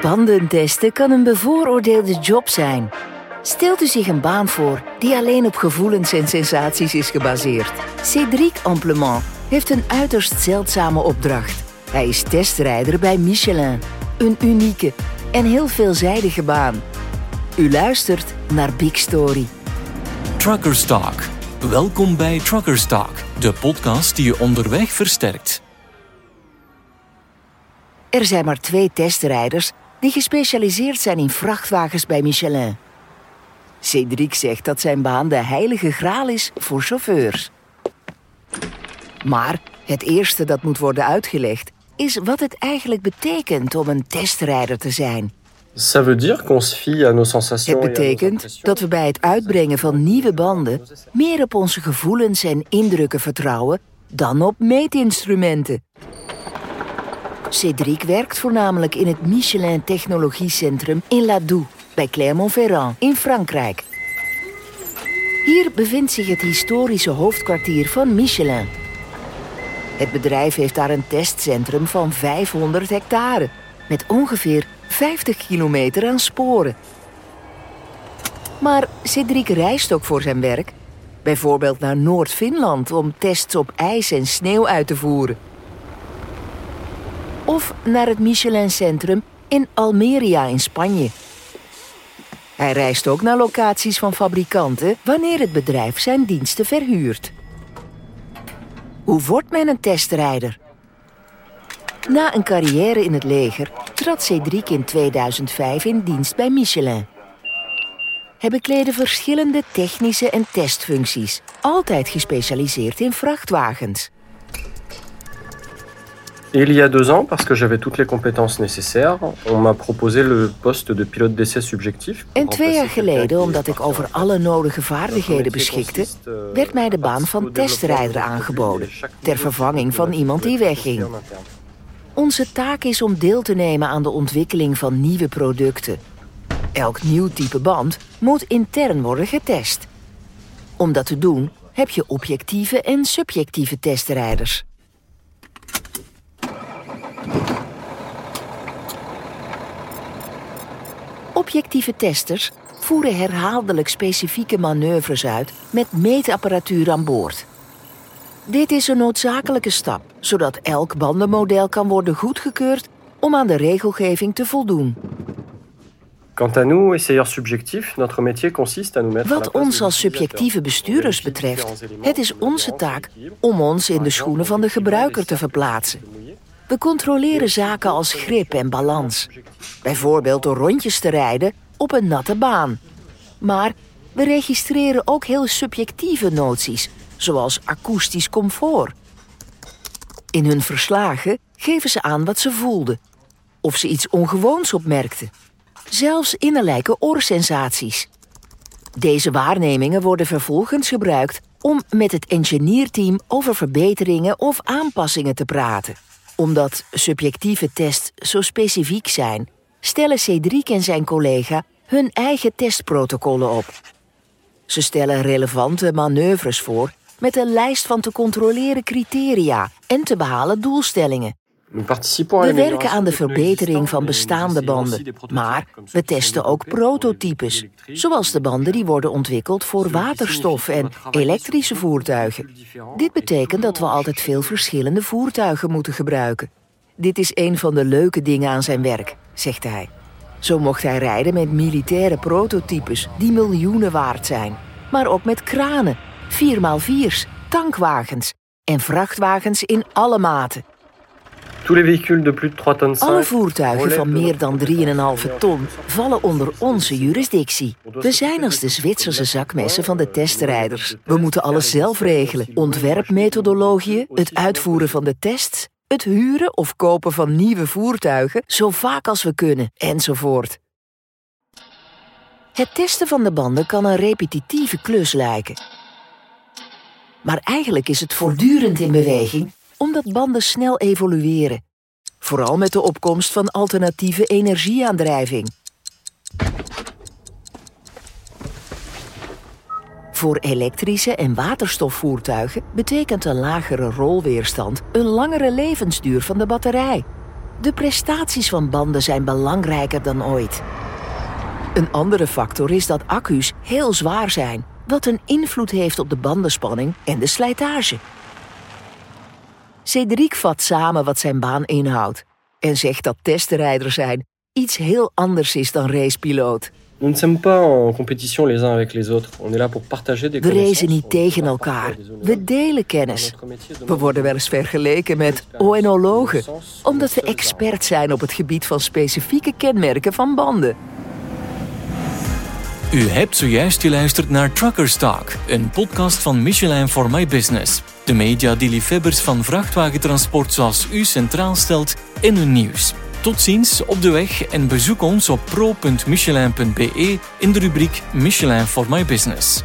Bandentesten kan een bevooroordeelde job zijn. Stelt u zich een baan voor die alleen op gevoelens en sensaties is gebaseerd. Cédric Amplement heeft een uiterst zeldzame opdracht. Hij is testrijder bij Michelin. Een unieke en heel veelzijdige baan. U luistert naar Big Story. Truckers Talk. Welkom bij Truckers Talk, de podcast die je onderweg versterkt. Er zijn maar twee testrijders die gespecialiseerd zijn in vrachtwagens bij Michelin. Cédric zegt dat zijn baan de heilige graal is voor chauffeurs. Maar het eerste dat moet worden uitgelegd is wat het eigenlijk betekent om een testrijder te zijn. Het betekent dat we bij het uitbrengen van nieuwe banden meer op onze gevoelens en indrukken vertrouwen dan op meetinstrumenten. Cédric werkt voornamelijk in het Michelin Technologiecentrum in Ladoux, bij Clermont-Ferrand in Frankrijk. Hier bevindt zich het historische hoofdkwartier van Michelin. Het bedrijf heeft daar een testcentrum van 500 hectare, met ongeveer 50 kilometer aan sporen. Maar Cedric reist ook voor zijn werk. Bijvoorbeeld naar Noord-Finland om tests op ijs en sneeuw uit te voeren. Of naar het Michelin-centrum in Almeria in Spanje. Hij reist ook naar locaties van fabrikanten wanneer het bedrijf zijn diensten verhuurt. Hoe wordt men een testrijder? Na een carrière in het leger trad Cédric in 2005 in dienst bij Michelin. Hij bekleedde verschillende technische en testfuncties, altijd gespecialiseerd in vrachtwagens. Et il y a deux ans, parce que j'avais toutes les compétences nécessaires, on m'a proposé le poste de pilote d'essai subjectif. pour En twee jaar geleden, omdat ik over alle nodige vaardigheden beschikte, werd mij de à baan van testrijder aangeboden, ter vervanging van iemand die wegging. Onze taak is om deel te nemen aan de ontwikkeling van nieuwe producten. Elk nieuw type band moet intern worden getest. Om dat te doen heb je objectieve en subjectieve testrijders. Objectieve testers voeren herhaaldelijk specifieke manoeuvres uit met meetapparatuur aan boord. Dit is een noodzakelijke stap, zodat elk bandenmodel kan worden goedgekeurd om aan de regelgeving te voldoen. Quant à nous, essayeurs subjectifs, notre métier consiste à nous mettre à la Wat ons als subjectieve bestuurders betreft, het is onze taak om ons in de schoenen van de gebruiker te verplaatsen. We controleren zaken als grip en balans. Bijvoorbeeld door rondjes te rijden op een natte baan. Maar we registreren ook heel subjectieve noties, zoals akoestisch comfort. In hun verslagen geven ze aan wat ze voelden. Of ze iets ongewoons opmerkten. Zelfs innerlijke oorsensaties. Deze waarnemingen worden vervolgens gebruikt om met het engineerteam over verbeteringen of aanpassingen te praten. Omdat subjectieve tests zo specifiek zijn, stellen Cedric en zijn collega hun eigen testprotocollen op. Ze stellen relevante manoeuvres voor met een lijst van te controleren criteria en te behalen doelstellingen. We werken aan de verbetering van bestaande banden, maar we testen ook prototypes, zoals de banden die worden ontwikkeld voor waterstof en elektrische voertuigen. Dit betekent dat we altijd veel verschillende voertuigen moeten gebruiken. Dit is een van de leuke dingen aan zijn werk, zegt hij. Zo mocht hij rijden met militaire prototypes die miljoenen waard zijn, maar ook met kranen, 4x4's, tankwagens en vrachtwagens in alle maten. Alle 5 voertuigen van meer dan 3,5 ton vallen onder onze jurisdictie. We zijn als de Zwitserse zakmessen van de testrijders. We moeten alles zelf regelen. Ontwerpmethodologieën, het uitvoeren van de tests, het huren of kopen van nieuwe voertuigen, zo vaak als we kunnen, enzovoort. Het testen van de banden kan een repetitieve klus lijken. Maar eigenlijk is het voortdurend in beweging, omdat banden snel evolueren. Vooral met de opkomst van alternatieve energieaandrijving. Voor elektrische en waterstofvoertuigen betekent een lagere rolweerstand een langere levensduur van de batterij. De prestaties van banden zijn belangrijker dan ooit. Een andere factor is dat accu's heel zwaar zijn, wat een invloed heeft op de bandenspanning en de slijtage. Cedric vat samen wat zijn baan inhoudt en zegt dat testrijder zijn iets heel anders is dan racepiloot. Nous ne sommes pas en compétition les uns avec les autres. On est là pour partager des We racen niet tegen elkaar. We delen kennis. We worden wel eens vergeleken met oenologen, omdat we expert zijn op het gebied van specifieke kenmerken van banden. U hebt zojuist geluisterd naar Truckers Talk, een podcast van Michelin for My Business. De media die liefhebbers van vrachtwagentransport zoals u centraal stelt in hun nieuws. Tot ziens op de weg en bezoek ons op pro.michelin.be in de rubriek Michelin for My Business.